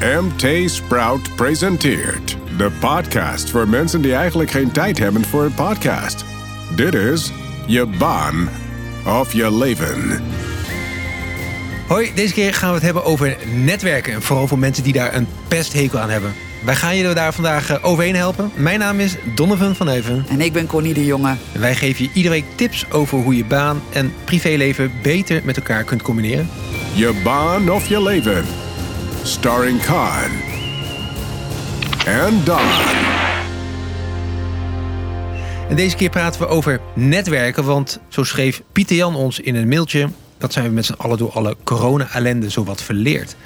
MT Sprout presenteert de podcast voor mensen die eigenlijk geen tijd hebben voor een podcast. Dit is je baan of je leven. Hoi, deze keer gaan we het hebben over netwerken. En vooral voor mensen die daar een pesthekel aan hebben. Wij gaan jullie daar vandaag eh, overheen helpen. Mijn naam is Donovan van Even. En ik ben Connie de Jonge. En wij geven je iedere week tips over hoe je baan en privéleven beter met elkaar kunt combineren. Je baan of je leven. Starring Khan. En Don. En deze keer praten we over netwerken, want zo schreef Pieter Jan ons in een mailtje... dat zijn we met z'n allen door alle corona-ellende zowat verleerd.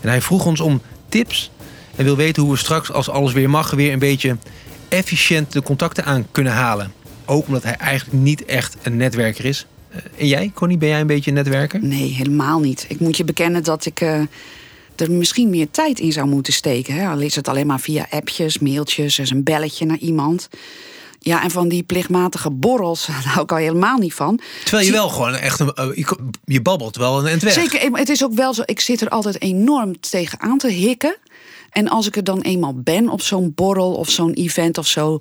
En hij vroeg ons om tips en wil weten hoe we straks, als alles weer mag... weer een beetje efficiënt de contacten aan kunnen halen. Ook omdat hij eigenlijk niet echt een netwerker is. Uh, en jij, Connie, ben jij een beetje een netwerker? Nee, helemaal niet. Ik moet je bekennen dat ik uh, er misschien meer tijd in zou moeten steken. Hè? Al is het alleen maar via appjes, mailtjes, dus een belletje naar iemand... Ja, en van die plichtmatige borrels, daar hou ik al helemaal niet van. Terwijl je wel gewoon echt, een, uh, je babbelt wel een entweg. Zeker, het is ook wel zo, ik zit er altijd enorm tegen aan te hikken. En als ik er dan eenmaal ben op zo'n borrel of zo'n event of zo,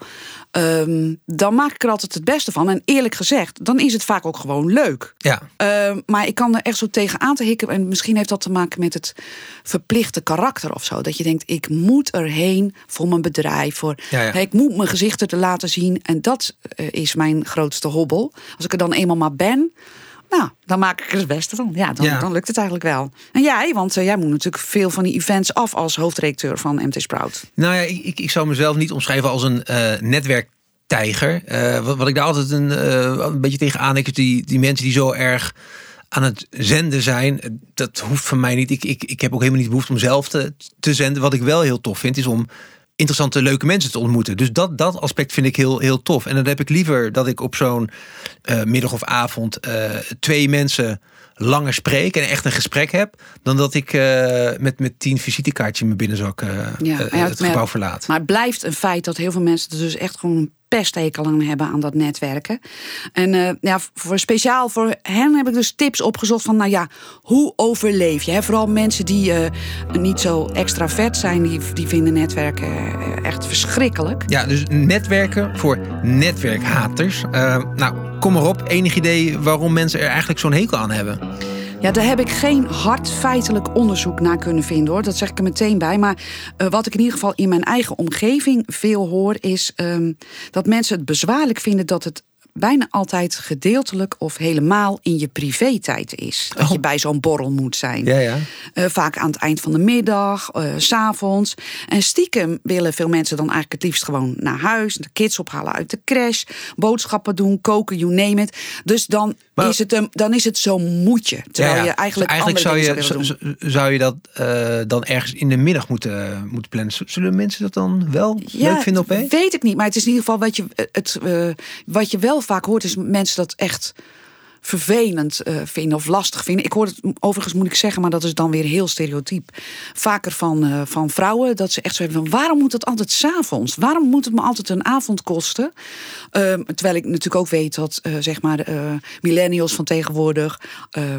um, dan maak ik er altijd het beste van. En eerlijk gezegd, dan is het vaak ook gewoon leuk. Ja. Um, maar ik kan er echt zo tegen aan te hikken. En misschien heeft dat te maken met het verplichte karakter of zo. Dat je denkt, ik moet erheen voor mijn bedrijf. Voor, ja, ja. Ik moet mijn gezichten te laten zien. En dat uh, is mijn grootste hobbel. Als ik er dan eenmaal maar ben. Nou, dan maak ik er het beste van. Ja, dan, Ja. dan lukt het eigenlijk wel. En jij, want uh, jij moet natuurlijk veel van die events af als hoofdredacteur van MT Sprout. Nou ja, ik, ik, ik zou mezelf niet omschrijven als een uh, netwerktijger. Uh, wat, wat ik daar altijd een, uh, een beetje tegen aanhik, is die, die mensen die zo erg aan het zenden zijn. Dat hoeft van mij niet. Ik, ik, ik heb ook helemaal niet behoefte om zelf te, te zenden. Wat ik wel heel tof vind, is om interessante, leuke mensen te ontmoeten. Dus dat, dat aspect vind ik heel, heel tof. En dan heb ik liever dat ik op zo'n uh, middag of avond uh, twee mensen langer spreek en echt een gesprek heb, dan dat ik uh, met, met tien visitekaartjes in mijn binnenzak ja, het gebouw verlaat. Maar het blijft een feit dat heel veel mensen er dus echt gewoon pesthekel aan hebben aan dat netwerken. En uh, ja, voor, speciaal voor hen heb ik dus tips opgezocht van, nou ja, hoe overleef je? Hè? Vooral mensen die uh, niet zo extravert zijn, die, die vinden netwerken uh, echt verschrikkelijk. Ja, dus netwerken voor netwerkhaters. nou, kom maar op. Enig idee waarom mensen er eigenlijk zo'n hekel aan hebben? Ja, daar heb ik geen hard feitelijk onderzoek naar kunnen vinden hoor. Dat zeg ik er meteen bij. Maar uh, wat ik in ieder geval in mijn eigen omgeving veel hoor, is um, dat mensen het bezwaarlijk vinden dat het bijna altijd gedeeltelijk of helemaal in je privé-tijd is. Dat oh. je bij zo'n borrel moet zijn. Ja, ja. Uh, vaak aan het eind van de middag, uh, s'avonds. En stiekem willen veel mensen dan eigenlijk het liefst gewoon naar huis. De kids ophalen uit de crash. Boodschappen doen, koken, you name it. Dus dan, maar, is, het, dan is het zo'n moedje. Terwijl ja, je eigenlijk, dus eigenlijk zou, je, zou, zou, zou je dat uh, dan ergens in de middag moeten, moeten plannen. Zullen mensen dat dan wel leuk vinden opeens? weet ik niet. Maar het is in ieder geval wat je, het, wat je wel vaak hoort is mensen dat echt vervelend uh, vinden of lastig vinden. Ik hoor het overigens moet ik zeggen, maar dat is dan weer heel stereotyp. Vaker van, uh, van vrouwen dat ze echt zo hebben van waarom moet het altijd s'avonds? Waarom moet het me altijd een avond kosten? Uh, terwijl ik natuurlijk ook weet dat uh, zeg maar millennials van tegenwoordig,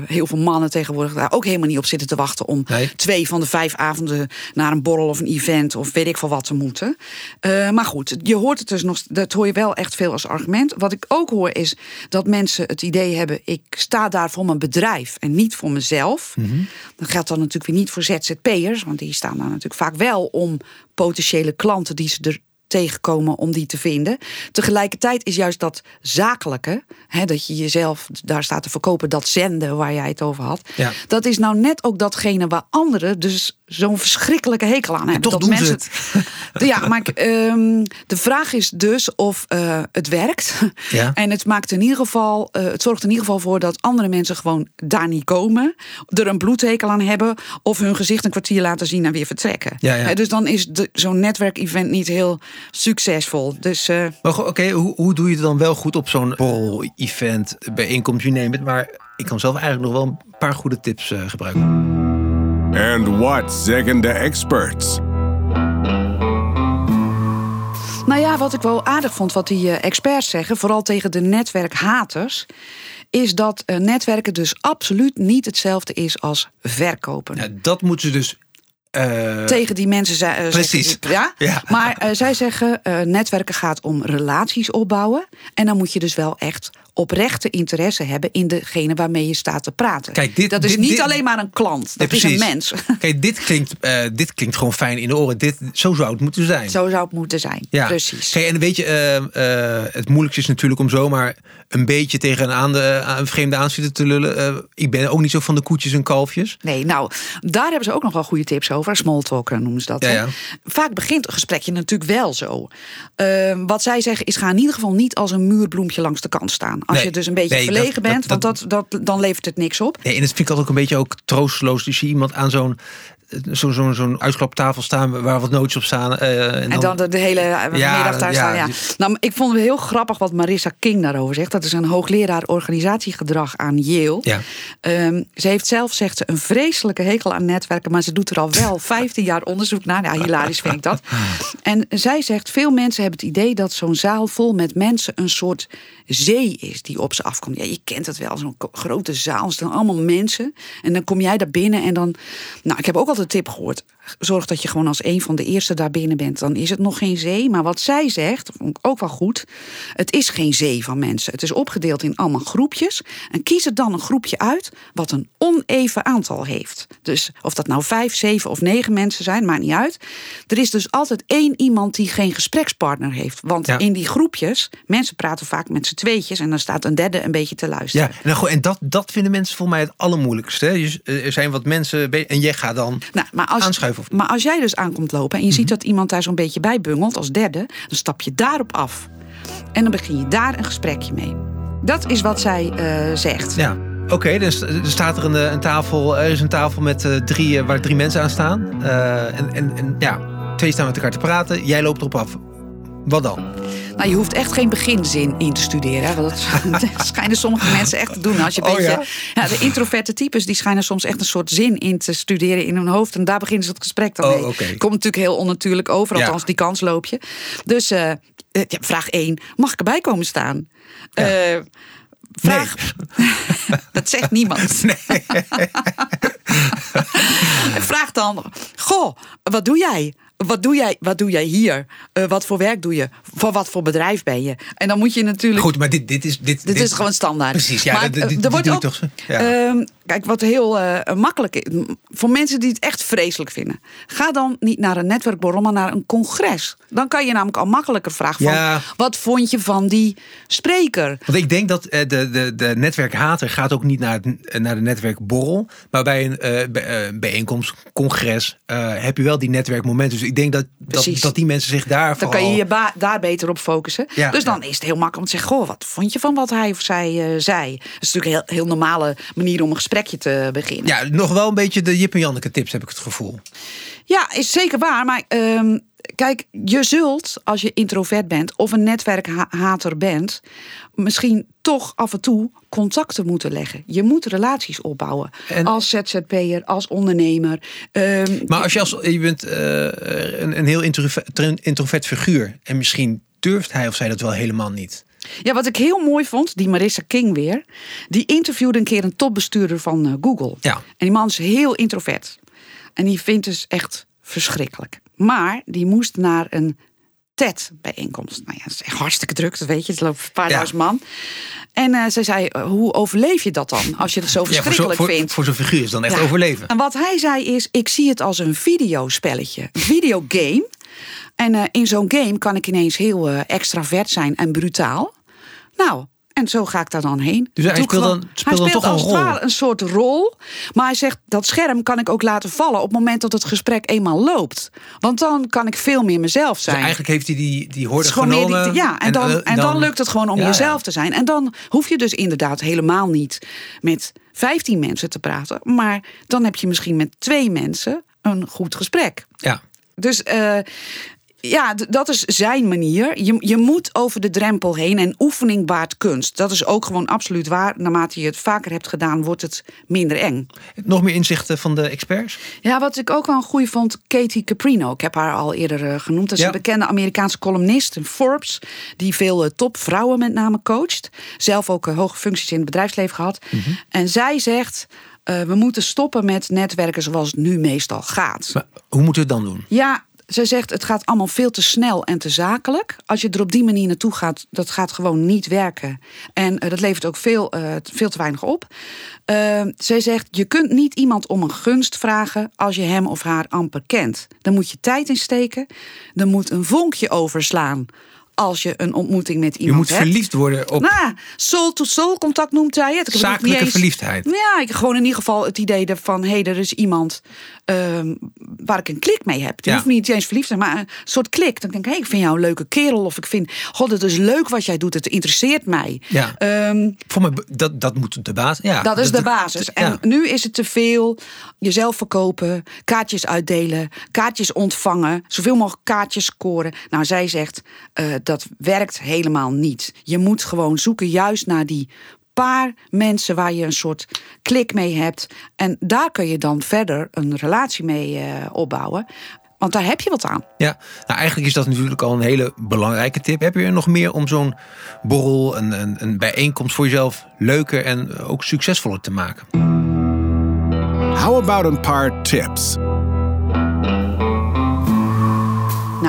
heel veel mannen tegenwoordig daar ook helemaal niet op zitten te wachten om nee. twee van de vijf avonden naar een borrel of een event of weet ik veel wat te moeten. maar goed, je hoort het dus nog, dat hoor je wel echt veel als argument. Wat ik ook hoor is dat mensen het idee hebben ik sta daar voor mijn bedrijf en niet voor mezelf. Mm -hmm. Dat geldt dan natuurlijk weer niet voor ZZP'ers, want die staan daar natuurlijk vaak wel om potentiële klanten die ze er tegenkomen om die te vinden. Tegelijkertijd is juist dat zakelijke, hè, dat je jezelf daar staat te verkopen, dat zenden waar jij het over had, ja. dat is nou net ook datgene waar anderen dus zo'n verschrikkelijke hekel aan hebben. En toch dat doen mensen ze het. Ja, maar um, de vraag is dus of uh, het werkt. Ja. En het maakt in ieder geval, uh, het zorgt in ieder geval voor dat andere mensen gewoon daar niet komen, er een bloedhekel aan hebben, of hun gezicht een kwartier laten zien en weer vertrekken. Ja, ja. Uh, dus dan is zo'n netwerkevent niet heel succesvol. Dus, maar oké, okay, hoe, hoe doe je het dan wel goed op zo'n borrel-event, bijeenkomst, you name it. Maar ik kan zelf eigenlijk nog wel een paar goede tips gebruiken. And what zeggen de experts? Nou ja, wat ik wel aardig vond, wat die uh, experts zeggen, vooral tegen de netwerkhaters, is dat uh, netwerken dus absoluut niet hetzelfde is als verkopen. Ja, dat moeten ze dus Eh, tegen die mensen ze- eh, Precies. zeggen. Ja? Ja. Maar eh, zij zeggen, eh, netwerken gaat om relaties opbouwen. En dan moet je dus wel echt oprechte interesse hebben in degene waarmee je staat te praten. Kijk, dit- dat is dit- niet dit- alleen maar een klant, dat Nee, is een mens. Kijk, dit klinkt, eh, dit klinkt gewoon fijn in de oren. Dit, zo zou het moeten zijn. Zo zou het moeten zijn. Ja, Precies. Kijk, en weet je, eh, eh, het moeilijkste is natuurlijk om zomaar een beetje tegen een, aan een vreemde aanzieter te lullen. Ik ben ook niet zo van de koetjes en kalfjes. Nee, nou, daar hebben ze ook nog wel goede tips over. Smalltalk eh, noemen ze dat. Ja, hè. ja. Vaak begint een gesprekje natuurlijk wel zo. Wat zij zeggen is, ga in ieder geval niet als een muurbloempje langs de kant staan. Als Nee, je dus een beetje nee, verlegen dat- bent, dat- want dat, dat, dan levert het niks op. Nee, en dat vind ik altijd ook een beetje ook troosteloos. Dus je iemand aan zo'n zo'n zo'n zo'n uitklaptafel staan waar wat nootjes op staan. eh, en, En dan de, de hele eh, Ja, middag daar ja, staan. Ja. Nou, ik vond het heel grappig wat Marissa King daarover zegt. Dat is een hoogleraar organisatiegedrag aan Yale. Ja. Ehm, ze heeft zelf, zegt ze, een vreselijke hekel aan netwerken. Maar ze doet er al wel 15 jaar onderzoek naar. Ja, hilarisch vind ik dat. En zij zegt, veel mensen hebben het idee dat zo'n zaal vol met mensen een soort zee is die op ze afkomt. Ja, je kent het wel, zo'n grote zaal. Er staan allemaal mensen. En dan kom jij daar binnen en dan... Nou, ik heb ook altijd de tip gehoord. Zorg dat je gewoon als een van de eerste daar binnen bent. Dan is het nog geen zee. Maar wat zij zegt, vond ik ook wel goed. Het is geen zee van mensen. Het is opgedeeld in allemaal groepjes. En kies er dan een groepje uit wat een oneven aantal heeft. Dus of dat nou vijf, zeven of negen mensen zijn, maakt niet uit. Er is dus altijd één iemand die geen gesprekspartner heeft. Want Ja. in die groepjes, mensen praten vaak met z'n tweetjes... en dan staat een derde een beetje te luisteren. Ja, nou, goed, en dat, dat vinden mensen voor mij het allermoeilijkste. hè. Dus, eh, er zijn wat mensen en jij gaat dan Nou, maar, als, maar als jij dus aankomt lopen en je ziet dat iemand daar zo'n beetje bij bungelt als derde, dan stap je daarop af. En dan begin je daar een gesprekje mee. Dat is wat zij eh, zegt. ja. Oké, st- er staat er een, eh, een tafel. Er is een tafel met eh, drie, waar drie mensen aan staan. En, en, en ja, twee staan met elkaar te praten. Jij loopt erop af. Wat dan? Nou, je hoeft echt geen beginzin in te studeren. Want dat, schijnen sommige mensen echt te doen. Als je een Oh, beetje, ja? ja? de introverte types die schijnen soms echt een soort zin in te studeren in hun hoofd. En daar beginnen ze het gesprek dan Oh, mee. Komt natuurlijk heel onnatuurlijk over. Ja. Althans, die kans loop je. Dus eh, eh, vraag 1. Mag ik erbij komen staan? Eh, vraag... dat zegt niemand. Vraag dan, goh, wat doe jij? Wat doe jij, wat doe jij hier? Eh, wat voor werk doe je? Voor wat voor bedrijf ben je? En dan moet je natuurlijk. Goed, maar dit, dit is... Dit, dit, is gewoon standaard. Precies, ja. Maar, dat- dit, eh, dit- er wordt doe ook, je toch? Ja. Kijk, wat heel eh, makkelijk is. Voor mensen die het echt vreselijk vinden. Ga dan niet naar een netwerkborrel, maar naar een congres. Dan kan je namelijk al makkelijker vragen van... Ja. Wat vond je van die spreker? Want ik denk dat eh, de, de, de netwerkhater gaat ook niet naar, het, naar de netwerkborrel. Maar bij een eh, bij, eh, bijeenkomst, congres, eh, heb je wel die netwerkmomenten. Dus ik denk dat, dat, dat die mensen zich daar Dan vooral... kan je je ba- daar beter op focussen. Ja, dus dan ja. is het heel makkelijk om te zeggen: Goh, wat vond je van wat hij of zij eh, zei? Dat is natuurlijk een heel, heel normale manier om een gesprekje te beginnen. Ja, nog wel een beetje de Jip en Janneke tips heb ik het gevoel. Ja, is zeker waar. Maar ehm, kijk, je zult als je introvert bent of een netwerkhater bent, misschien toch af en toe contacten moeten leggen. Je moet relaties opbouwen. En- Als ZZP'er, als ondernemer. Ehm, Maar als je als je bent eh, een, een heel introvert, introvert figuur en misschien durft hij of zij dat wel helemaal niet. Ja, wat ik heel mooi vond, die Marissa King weer. Die interviewde een keer een topbestuurder van eh, Google. Ja. En die man is heel introvert. En die vindt dus echt verschrikkelijk. Maar die moest naar een TED-bijeenkomst. Nou ja, dat is echt hartstikke druk, dat weet je. Het loopt een paar Ja. duizend man. En eh, ze zei, eh, hoe overleef je dat dan? Als je het zo Ja, voor verschrikkelijk zo'n voor, vindt. voor zo'n figuur is dan echt Ja. overleven. En wat hij zei is, ik zie het als een videospelletje. Een videogame. En in zo'n game kan ik ineens heel extravert zijn en brutaal. Nou, en zo ga ik daar dan heen. Dus hij speelt gewoon- dan- speelt hij dan toch als een rol? een soort rol. Maar hij zegt, dat scherm kan ik ook laten vallen... op het moment dat het gesprek eenmaal loopt. Want dan kan ik veel meer mezelf Dus zijn. eigenlijk heeft hij die, die hoorde genomen. die- ja, en dan, eh, en dan lukt het gewoon om Ja, jezelf ja. te zijn. En dan hoef je dus inderdaad helemaal niet met 15 mensen te praten. Maar dan heb je misschien met twee mensen een goed gesprek. Ja. Dus eh, ja, dat is zijn manier. Je, je moet over de drempel heen en oefening baart kunst. Dat is ook gewoon absoluut waar. Naarmate je het vaker hebt gedaan, wordt het minder eng. Nog meer inzichten van de experts? Ja, wat ik ook wel een goeie vond, Katie Caprino. Ik heb haar al eerder eh, genoemd. Dat is Ja. een bekende Amerikaanse columnist, een Forbes, die veel eh, topvrouwen met name coacht. Zelf ook eh, hoge functies in het bedrijfsleven gehad. Mhm. En zij zegt. We moeten stoppen met netwerken zoals het nu meestal gaat. Maar hoe moeten we het dan doen? Ja, ze zegt het gaat allemaal veel te snel en te zakelijk. Als je er op die manier naartoe gaat, dat gaat gewoon niet werken. En uh, dat levert ook veel, uh, veel te weinig op. Uh, zij zegt, je kunt niet iemand om een gunst vragen als je hem of haar amper kent. Dan moet je tijd in steken. Er moet een vonkje overslaan als je een ontmoeting met iemand Je moet hebt. verliefd worden op Nou, soul-to-soul contact noemt zij het. Ik zakelijke eens- verliefdheid. Ja, ik gewoon in ieder geval het idee van... hé, hey, er is iemand ehm, waar ik een klik mee heb. Die Ja. hoeft niet eens verliefd te zijn, maar een soort klik. Dan denk ik, hé, ik vind jou een leuke kerel. Of ik vind, god, het is leuk wat jij doet. Het interesseert mij. Ja. Ehm, Voor mij, dat, dat moet de basis. Ja, dat is de basis. En ja. nu is het te veel jezelf verkopen, kaartjes uitdelen, kaartjes ontvangen, zoveel mogelijk kaartjes scoren. Nou, zij zegt eh, dat werkt helemaal niet. Je moet gewoon zoeken juist naar die paar mensen waar je een soort klik mee hebt. En daar kun je dan verder een relatie mee eh, opbouwen. Want daar heb je wat aan. Ja, nou eigenlijk is dat natuurlijk al een hele belangrijke tip. Heb je er nog meer om zo'n borrel, een, een, een bijeenkomst voor jezelf leuker en ook succesvoller te maken? How about een paar tips?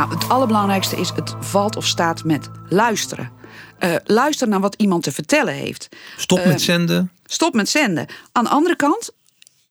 Nou, het allerbelangrijkste is: het valt of staat met luisteren. Eh luister naar wat iemand te vertellen heeft. Stop Eh, met zenden. Stop met zenden. Aan de andere kant,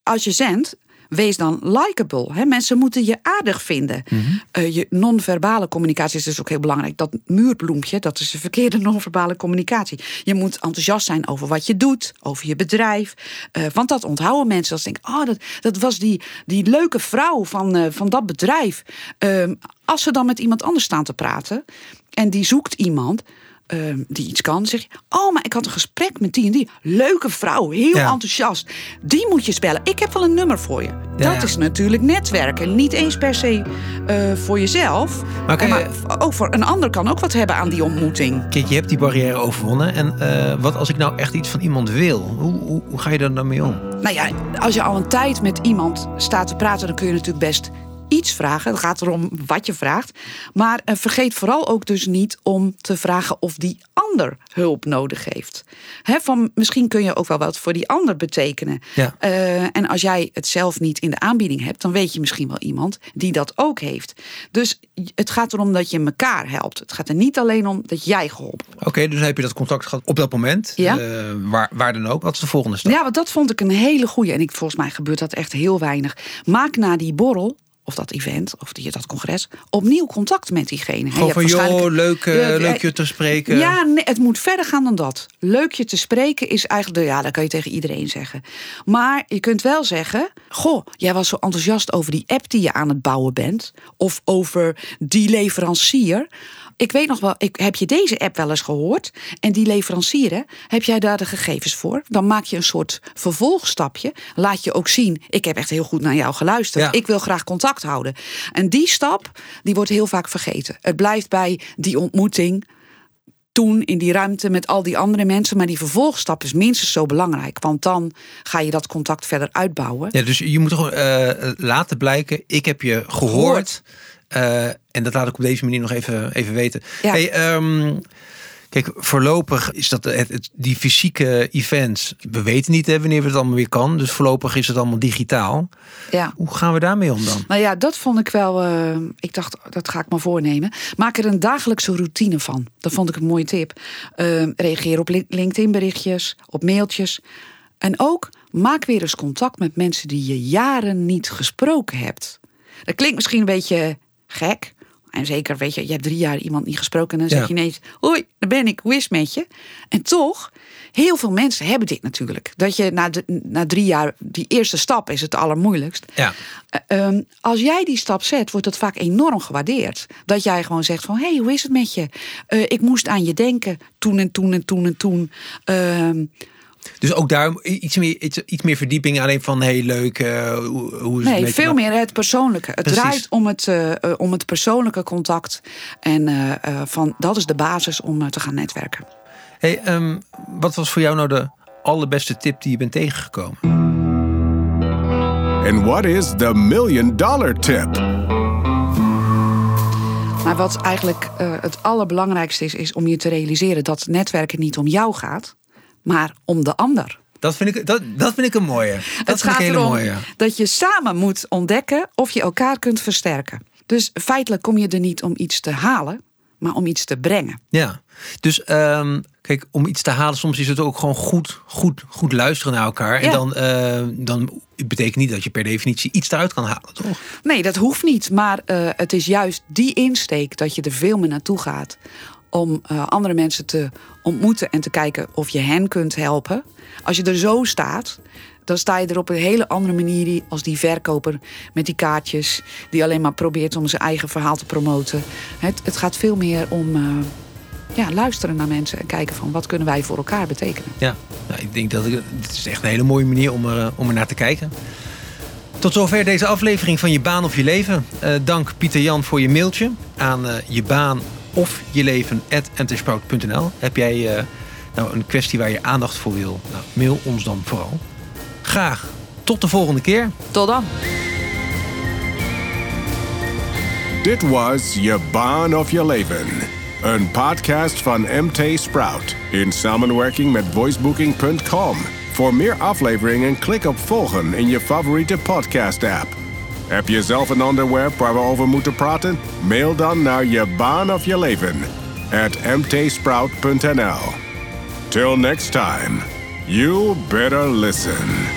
als je zendt, wees dan likable. Hè? Mensen moeten je aardig vinden. Eh, je non-verbale communicatie is dus ook heel belangrijk. Dat muurbloempje, dat is de verkeerde non-verbale communicatie. Je moet enthousiast zijn over wat je doet, over je bedrijf. Eh, want dat onthouden mensen. Als ze denken, oh, dat, dat was die, die leuke vrouw van, eh, van dat bedrijf. Ehm, als ze dan met iemand anders staan te praten en die zoekt iemand ehm, die iets kan, zeg je: Oh, maar ik had een gesprek met die en die. Leuke vrouw, heel Ja. enthousiast. Die moet je spellen. Ik heb wel een nummer voor je. dat ja. is natuurlijk netwerken. Niet eens per se eh, voor jezelf. Maar je- maar ook voor een ander kan ook wat hebben aan die ontmoeting. Kijk, je hebt die barrière overwonnen. En eh, wat als ik nou echt iets van iemand wil? Hoe, hoe, hoe ga je daar dan mee om? Nou ja, als je al een tijd met iemand staat te praten, dan kun je natuurlijk best iets vragen. Het gaat erom wat je vraagt. Maar eh, vergeet vooral ook dus niet om te vragen of die ander hulp nodig heeft. Van, misschien kun je ook wel wat voor die ander betekenen. Ja. Eh, en als jij het zelf niet in de aanbieding hebt, dan weet je misschien wel iemand die dat ook heeft. Dus het gaat erom dat je elkaar helpt. Het gaat er niet alleen om dat jij geholpen wordt. Oké, dus heb je dat contact gehad op dat moment. Ja. Eh, waar, waar dan ook. Wat is de volgende stap? Ja, want dat vond ik een hele goeie. En ik, volgens mij gebeurt dat echt heel weinig. Maak na die borrel, of dat event, of die, dat congres, opnieuw contact met diegene. Gewoon van, joh, leuk, leuk je te spreken. Ja, nee, het moet verder gaan dan dat. Leuk je te spreken is eigenlijk, ja, dat kan je tegen iedereen zeggen. Maar je kunt wel zeggen, goh, jij was zo enthousiast over die app die je aan het bouwen bent, of over die leverancier. Ik weet nog wel, ik, heb je deze app wel eens gehoord? En die leverancier, hè, heb jij daar de gegevens voor? Dan maak je een soort vervolgstapje. Laat je ook zien, ik heb echt heel goed naar jou geluisterd. Ja. Ik wil graag contact houden. En die stap, die wordt heel vaak vergeten. Het blijft bij die ontmoeting toen in die ruimte met al die andere mensen. Maar die vervolgstap is minstens zo belangrijk. Want dan ga je dat contact verder uitbouwen. Ja, dus je moet gewoon eh, laten blijken, ik heb je gehoord. Gehoord. Eh, en dat laat ik op deze manier nog even, even weten. Ja. Hey, ehm, kijk, voorlopig is dat het, het- die fysieke events. We weten niet hè, wanneer het allemaal weer kan. Dus voorlopig is het allemaal digitaal. Ja. Hoe gaan we daarmee om dan? Nou ja, dat vond ik wel. eh, ik dacht, dat ga ik maar voornemen. Maak er een dagelijkse routine van. Dat vond ik een mooie tip. Eh, reageer op Lin- LinkedIn-berichtjes, op mailtjes. En ook maak weer eens contact met mensen die je jaren niet gesproken hebt. Dat klinkt misschien een beetje gek. En zeker, weet je, je hebt drie jaar iemand niet gesproken. En dan zeg je ineens: Hoi, daar ben ik, hoe is het met je? En toch, heel veel mensen hebben dit natuurlijk. Dat je na, de, na drie jaar, die eerste stap is het allermoeilijkst. Ja. Eh, ehm, als jij die stap zet, wordt het vaak enorm gewaardeerd. Dat jij gewoon zegt van, hé, hey, hoe is het met je? Eh, ik moest aan je denken, toen en toen en toen en toen. Ehm, Dus ook daar iets meer, iets, iets meer verdieping. Alleen van, hey, leuk, eh, hoe, hoe is het nee, veel meer het persoonlijke. Het Precies. draait om het, eh, eh, om het persoonlijke contact. En eh, eh, van, dat is de basis om te gaan netwerken. Hey, ehm, wat was voor jou nou de allerbeste tip die je bent tegengekomen? And what is the million dollar tip? Maar wat eigenlijk eh, het allerbelangrijkste is, is om je te realiseren dat netwerken niet om jou gaat, maar om de ander. dat vind ik, dat, dat vind ik een mooie. Dat het gaat erom mooie. dat je samen moet ontdekken of je elkaar kunt versterken. Dus feitelijk kom je er niet om iets te halen, maar om iets te brengen. Ja, dus ehm, kijk, om iets te halen, soms is het ook gewoon goed, goed, goed luisteren naar elkaar. En dan, eh, dan betekent niet dat je per definitie iets eruit kan halen, toch? Nee, dat hoeft niet. Maar eh, het is juist die insteek dat je er veel meer naartoe gaat. Om eh, andere mensen te ontmoeten en te kijken of je hen kunt helpen. Als je er zo staat, dan sta je er op een hele andere manier als die verkoper met die kaartjes. Die alleen maar probeert om zijn eigen verhaal te promoten. Het, het gaat veel meer om eh, ja, luisteren naar mensen en kijken van wat kunnen wij voor elkaar betekenen. Ja, nou, ik denk dat het is echt een hele mooie manier om er, om er naar te kijken. Tot zover deze aflevering van Je Baan of Je Leven. Eh, dank Pieter Jan voor je mailtje aan je baan of je leven Heb jij eh, nou een kwestie waar je aandacht voor wil? Nou, mail ons dan vooral. Graag tot de volgende keer. Tot dan! Dit was Je Baan of Je Leven. Een podcast van MT Sprout in samenwerking met voicebooking.com. Voor meer afleveringen klik op volgen in je favoriete podcast app. Heb je zelf een onderwerp waar we over moeten praten? Mail dan naar je baan of je leven at mtsprout.nl. Till next time, you better listen.